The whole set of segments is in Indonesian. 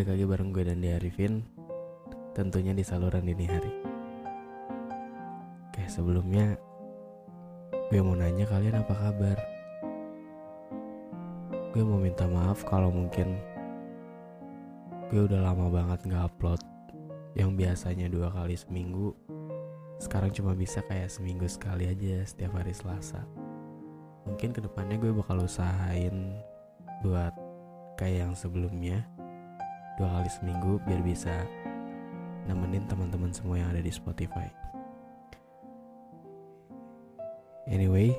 Balik lagi bareng gue dan Arifin. Tentunya di saluran dini hari. Oke sebelumnya Gue mau nanya kalian apa kabar? Gue mau minta maaf kalau mungkin Gue udah lama banget gak upload Yang biasanya dua kali seminggu. Sekarang cuma bisa kayak seminggu sekali aja setiap hari Selasa. Mungkin ke depannya gue bakal usahain buat kayak yang sebelumnya dua kali seminggu biar bisa nemenin teman-teman semua yang ada di Spotify. Anyway,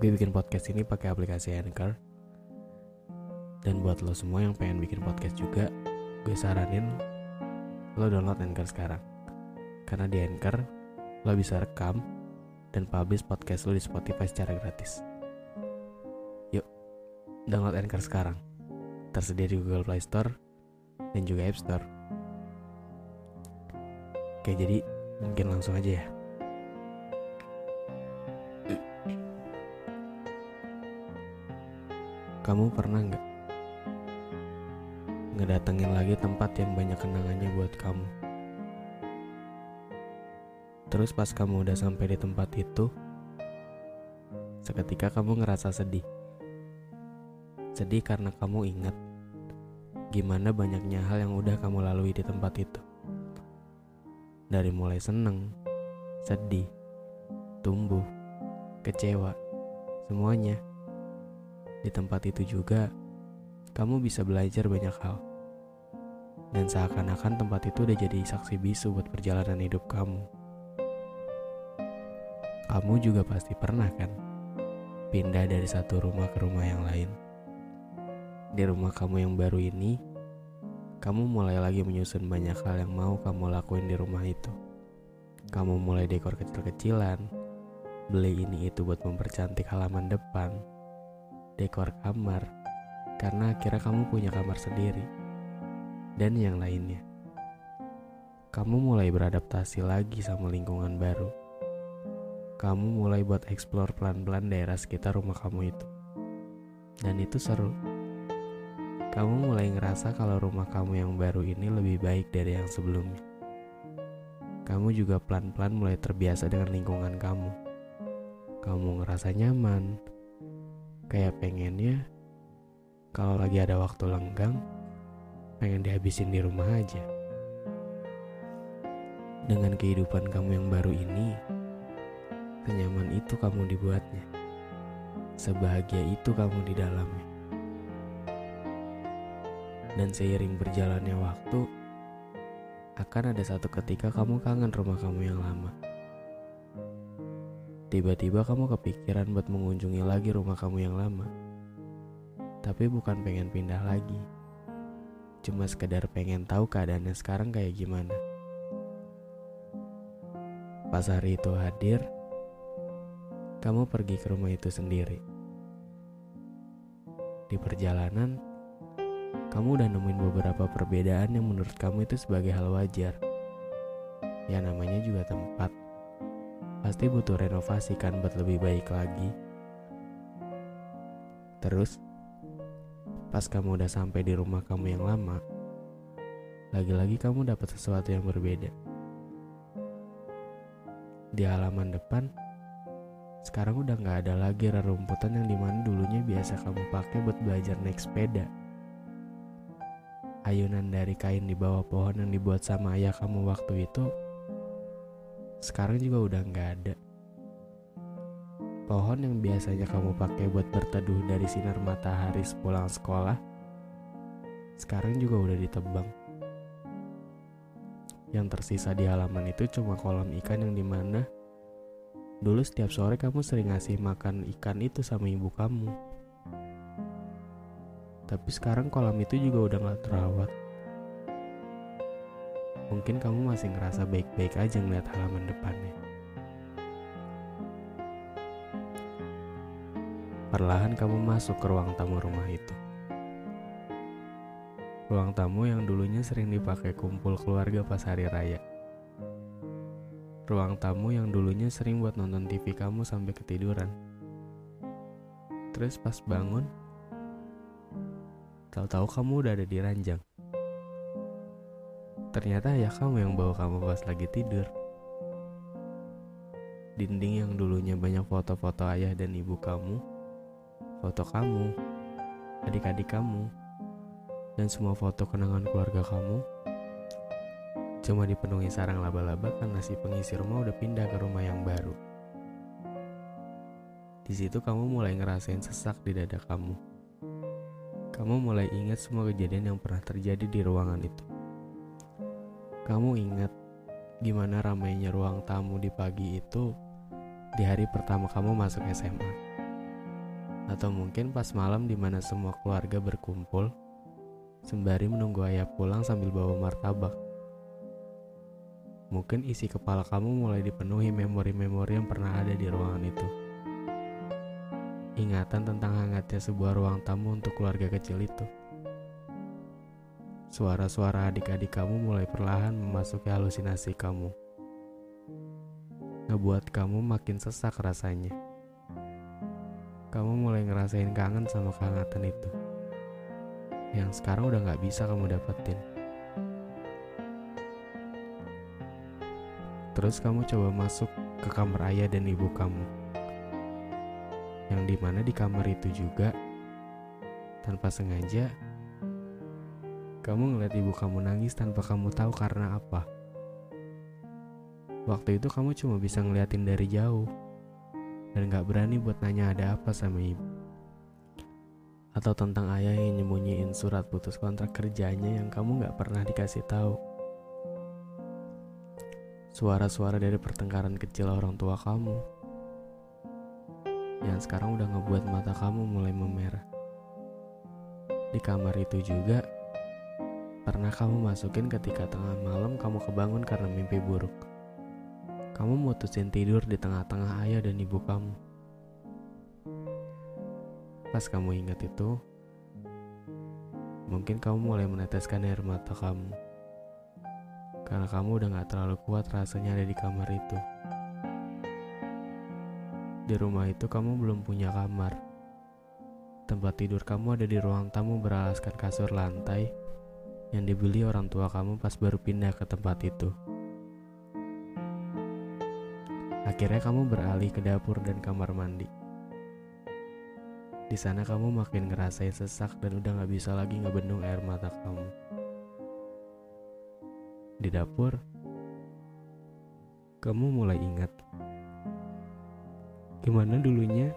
gue bikin podcast ini pakai aplikasi Anchor. Dan buat lo semua yang pengen bikin podcast juga, gue saranin lo download Anchor sekarang. Karena di Anchor, lo bisa rekam dan publish podcast lo di Spotify secara gratis. Download Anchor sekarang. Tersedia di Google Play Store dan juga App Store. Oke, jadi mungkin langsung aja ya. Kamu pernah nggak ngedatengin lagi tempat yang banyak kenangannya buat kamu? Terus pas kamu udah sampai di tempat itu, seketika kamu ngerasa sedih Sedih karena kamu ingat gimana banyaknya hal yang udah kamu lalui di tempat itu. Dari mulai seneng, sedih, tumbuh, kecewa, semuanya. Di tempat itu juga, kamu bisa belajar banyak hal. Dan seakan-akan tempat itu udah jadi saksi bisu buat perjalanan hidup kamu. Kamu juga pasti pernah kan pindah dari satu rumah ke rumah yang lain di rumah kamu yang baru ini, kamu mulai lagi menyusun banyak hal yang mau kamu lakuin di rumah itu. Kamu mulai dekor kecil-kecilan, beli ini itu buat mempercantik halaman depan, dekor kamar, karena akhirnya kamu punya kamar sendiri, dan yang lainnya. Kamu mulai beradaptasi lagi sama lingkungan baru. Kamu mulai buat explore pelan-pelan daerah sekitar rumah kamu itu. Dan itu seru kamu mulai ngerasa kalau rumah kamu yang baru ini lebih baik dari yang sebelumnya. Kamu juga pelan-pelan mulai terbiasa dengan lingkungan kamu. Kamu ngerasa nyaman, kayak pengennya kalau lagi ada waktu lenggang, pengen dihabisin di rumah aja. Dengan kehidupan kamu yang baru ini, kenyaman itu kamu dibuatnya. Sebahagia itu kamu di dalamnya. Dan seiring berjalannya waktu, akan ada satu ketika kamu kangen rumah kamu yang lama. Tiba-tiba kamu kepikiran buat mengunjungi lagi rumah kamu yang lama. Tapi bukan pengen pindah lagi. Cuma sekedar pengen tahu keadaannya sekarang kayak gimana. Pas hari itu hadir, kamu pergi ke rumah itu sendiri. Di perjalanan, kamu udah nemuin beberapa perbedaan yang menurut kamu itu sebagai hal wajar. Ya namanya juga tempat. Pasti butuh renovasi kan buat lebih baik lagi. Terus, pas kamu udah sampai di rumah kamu yang lama, lagi-lagi kamu dapat sesuatu yang berbeda. Di halaman depan, sekarang udah nggak ada lagi rerumputan yang di mana dulunya biasa kamu pakai buat belajar naik sepeda ayunan dari kain di bawah pohon yang dibuat sama ayah kamu waktu itu sekarang juga udah nggak ada. Pohon yang biasanya kamu pakai buat berteduh dari sinar matahari sepulang sekolah, sekarang juga udah ditebang. Yang tersisa di halaman itu cuma kolam ikan yang di mana dulu setiap sore kamu sering ngasih makan ikan itu sama ibu kamu. Tapi sekarang kolam itu juga udah gak terawat. Mungkin kamu masih ngerasa baik-baik aja ngeliat halaman depannya. Perlahan kamu masuk ke ruang tamu rumah itu. Ruang tamu yang dulunya sering dipakai kumpul keluarga pas hari raya. Ruang tamu yang dulunya sering buat nonton TV kamu sampai ketiduran. Terus pas bangun, tahu-tahu kamu udah ada di ranjang. Ternyata ayah kamu yang bawa kamu pas lagi tidur. Dinding yang dulunya banyak foto-foto ayah dan ibu kamu foto kamu, adik-adik kamu, dan semua foto kenangan keluarga kamu cuma dipenuhi sarang laba-laba karena si pengisi rumah udah pindah ke rumah yang baru. Di situ kamu mulai ngerasain sesak di dada kamu. Kamu mulai ingat semua kejadian yang pernah terjadi di ruangan itu. Kamu ingat gimana ramainya ruang tamu di pagi itu di hari pertama kamu masuk SMA. Atau mungkin pas malam di mana semua keluarga berkumpul sembari menunggu ayah pulang sambil bawa martabak. Mungkin isi kepala kamu mulai dipenuhi memori-memori yang pernah ada di ruangan itu. Ingatan tentang hangatnya sebuah ruang tamu untuk keluarga kecil itu. Suara-suara adik-adik kamu mulai perlahan memasuki halusinasi kamu. Ngebuat kamu makin sesak rasanya kamu mulai ngerasain kangen sama kehangatan itu. Yang sekarang udah gak bisa kamu dapetin. Terus kamu coba masuk ke kamar ayah dan ibu kamu. Yang di mana di kamar itu juga, tanpa sengaja, kamu ngeliat ibu kamu nangis tanpa kamu tahu karena apa. Waktu itu kamu cuma bisa ngeliatin dari jauh dan gak berani buat nanya ada apa sama ibu. Atau tentang ayah yang nyembunyiin surat putus kontrak kerjanya yang kamu gak pernah dikasih tahu. Suara-suara dari pertengkaran kecil orang tua kamu yang sekarang udah ngebuat mata kamu mulai memerah. Di kamar itu juga pernah kamu masukin ketika tengah malam kamu kebangun karena mimpi buruk kamu mutusin tidur di tengah-tengah ayah dan ibu kamu. Pas kamu ingat itu, mungkin kamu mulai meneteskan air mata kamu. Karena kamu udah gak terlalu kuat rasanya ada di kamar itu. Di rumah itu kamu belum punya kamar. Tempat tidur kamu ada di ruang tamu beralaskan kasur lantai yang dibeli orang tua kamu pas baru pindah ke tempat itu. Akhirnya kamu beralih ke dapur dan kamar mandi. Di sana kamu makin ngerasain sesak dan udah gak bisa lagi ngebendung air mata kamu. Di dapur, kamu mulai ingat gimana dulunya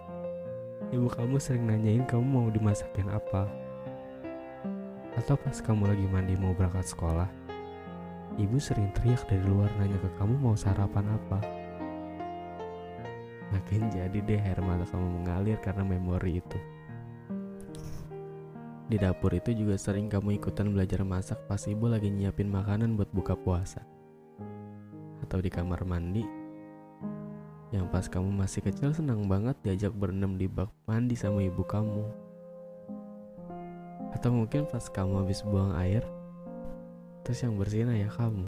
ibu kamu sering nanyain kamu mau dimasakin apa. Atau pas kamu lagi mandi mau berangkat sekolah, ibu sering teriak dari luar nanya ke kamu mau sarapan apa. Makin jadi deh air mata kamu mengalir karena memori itu. Di dapur itu juga sering kamu ikutan belajar masak pas ibu lagi nyiapin makanan buat buka puasa. Atau di kamar mandi, yang pas kamu masih kecil senang banget diajak berenam di bak mandi sama ibu kamu. Atau mungkin pas kamu habis buang air, terus yang bersihin ayah kamu.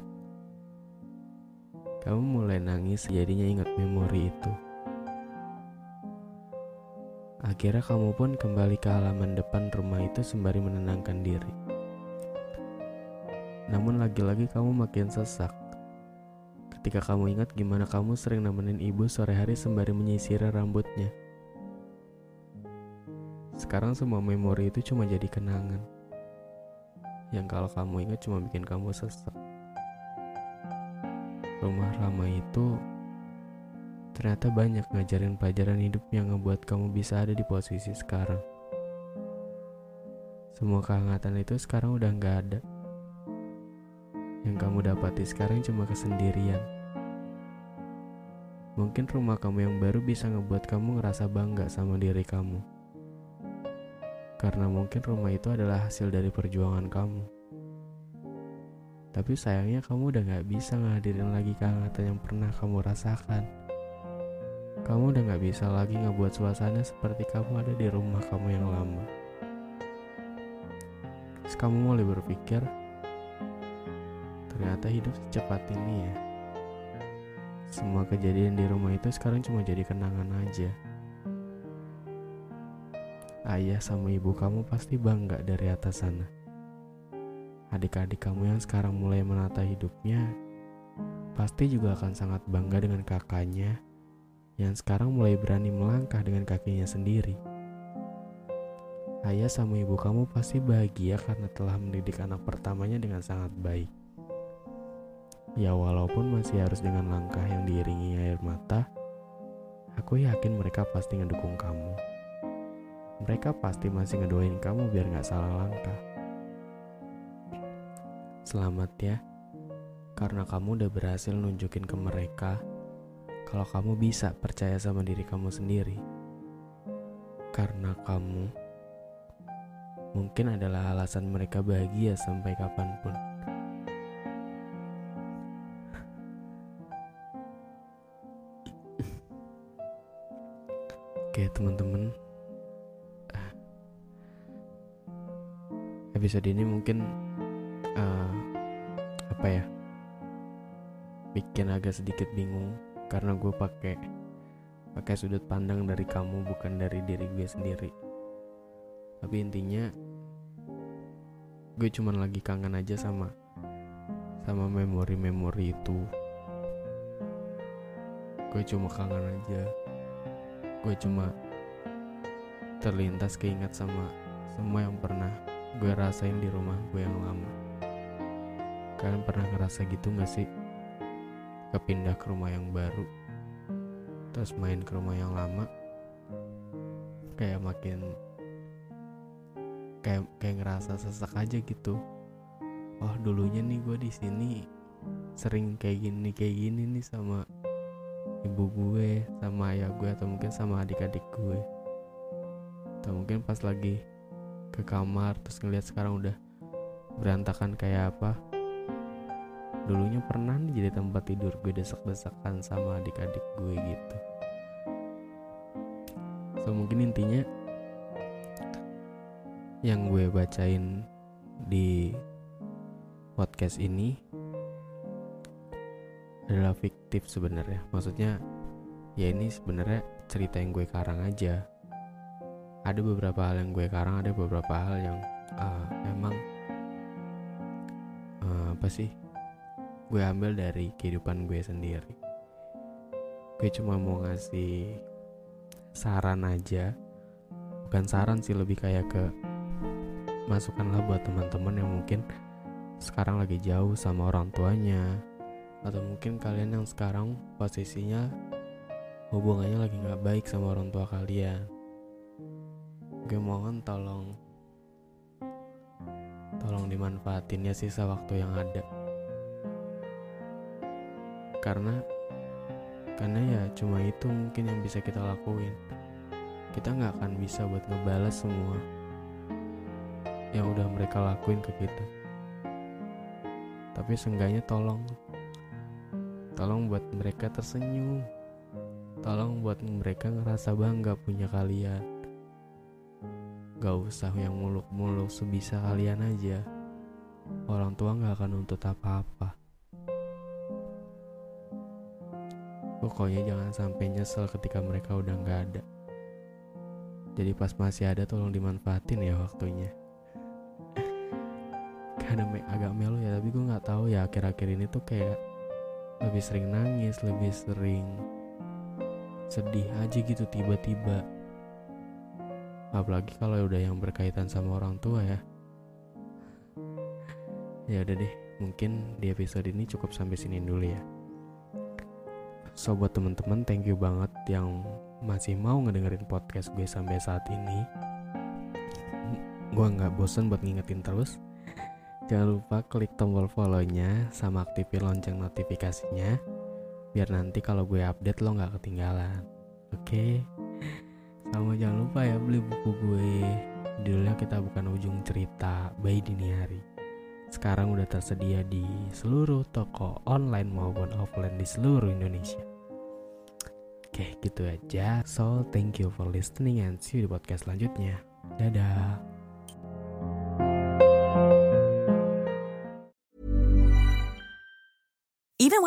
Kamu mulai nangis jadinya ingat memori itu. Akhirnya kamu pun kembali ke halaman depan rumah itu sembari menenangkan diri. Namun lagi-lagi kamu makin sesak. Ketika kamu ingat gimana kamu sering nemenin ibu sore hari sembari menyisir rambutnya. Sekarang semua memori itu cuma jadi kenangan. Yang kalau kamu ingat cuma bikin kamu sesak. Rumah lama itu Ternyata banyak ngajarin pelajaran hidup yang ngebuat kamu bisa ada di posisi sekarang. Semua kehangatan itu sekarang udah gak ada. Yang kamu dapati sekarang cuma kesendirian. Mungkin rumah kamu yang baru bisa ngebuat kamu ngerasa bangga sama diri kamu. Karena mungkin rumah itu adalah hasil dari perjuangan kamu. Tapi sayangnya kamu udah gak bisa ngadirin lagi kehangatan yang pernah kamu rasakan. Kamu udah gak bisa lagi ngebuat suasana seperti kamu ada di rumah kamu yang lama. Terus kamu mulai berpikir, ternyata hidup secepat ini ya. Semua kejadian di rumah itu sekarang cuma jadi kenangan aja. Ayah sama ibu kamu pasti bangga dari atas sana. Adik-adik kamu yang sekarang mulai menata hidupnya pasti juga akan sangat bangga dengan kakaknya yang sekarang mulai berani melangkah dengan kakinya sendiri. Ayah sama ibu kamu pasti bahagia karena telah mendidik anak pertamanya dengan sangat baik. Ya walaupun masih harus dengan langkah yang diiringi air mata, aku yakin mereka pasti ngedukung kamu. Mereka pasti masih ngedoain kamu biar gak salah langkah. Selamat ya, karena kamu udah berhasil nunjukin ke mereka kalau kamu bisa percaya sama diri kamu sendiri. Karena kamu mungkin adalah alasan mereka bahagia sampai kapan pun. Oke teman-teman. Episode ini mungkin uh, Apa ya? Bikin agak sedikit bingung Karena gue pakai pakai sudut pandang dari kamu bukan dari diri gue sendiri. Tapi intinya Gue cuman lagi kangen aja sama Sama memori-memori itu. Gue cuma kangen aja gue cuma terlintas keinget sama semua yang pernah gue rasain di rumah gue yang lama. Kalian pernah ngerasa gitu gak sih? Kepindah ke rumah yang baru terus main ke rumah yang lama kayak makin kayak kayak ngerasa sesak aja gitu. Oh dulunya nih gue di sini sering kayak gini kayak gini nih sama ibu gue sama ayah gue atau mungkin sama adik-adik gue. Atau mungkin pas lagi ke kamar terus ngeliat sekarang udah berantakan kayak apa. Dulunya pernah nih jadi tempat tidur gue desak-desakan sama adik-adik gue gitu. So mungkin intinya yang gue bacain di podcast ini adalah fiktif sebenarnya. Maksudnya ya ini sebenarnya cerita yang gue karang aja. Ada beberapa hal yang gue karang, ada beberapa hal yang uh, emang uh, apa sih? Gue ambil dari kehidupan gue sendiri. Gue cuma mau ngasih saran aja. Bukan saran sih lebih kayak ke masukan lah buat teman-teman yang mungkin sekarang lagi jauh sama orang tuanya, atau mungkin kalian yang sekarang posisinya hubungannya lagi nggak baik sama orang tua kalian. Gue mohon tolong tolong dimanfaatin ya sisa waktu yang ada. Karena karena ya cuma itu mungkin yang bisa kita lakuin. Kita nggak akan bisa buat ngebalas semua yang udah mereka lakuin ke kita. Tapi seenggaknya tolong Tolong buat mereka tersenyum. Tolong buat mereka ngerasa bangga punya kalian. Gak usah yang muluk-muluk sebisa kalian aja. Orang tua gak akan nuntut apa-apa. Pokoknya jangan sampai nyesel ketika mereka udah gak ada. Jadi pas masih ada tolong dimanfaatin ya waktunya. Kadang agak melo ya, tapi gue nggak tahu ya akhir-akhir ini tuh kayak lebih sering nangis, lebih sering sedih aja gitu tiba-tiba. Apalagi kalau udah yang berkaitan sama orang tua ya. Ya udah deh, mungkin di episode ini cukup sampai sini dulu ya. So buat temen-temen thank you banget yang masih mau ngedengerin podcast gue sampai saat ini. Gue nggak bosen buat ngingetin terus. Jangan lupa klik tombol follow-nya sama aktifin lonceng notifikasinya biar nanti kalau gue update lo nggak ketinggalan. Oke. Sama jangan lupa ya beli buku gue. Judulnya kita bukan ujung cerita bayi dini hari. Sekarang udah tersedia di seluruh toko online maupun offline di seluruh Indonesia. Oke, gitu aja. So, thank you for listening and see you di podcast selanjutnya. Dadah.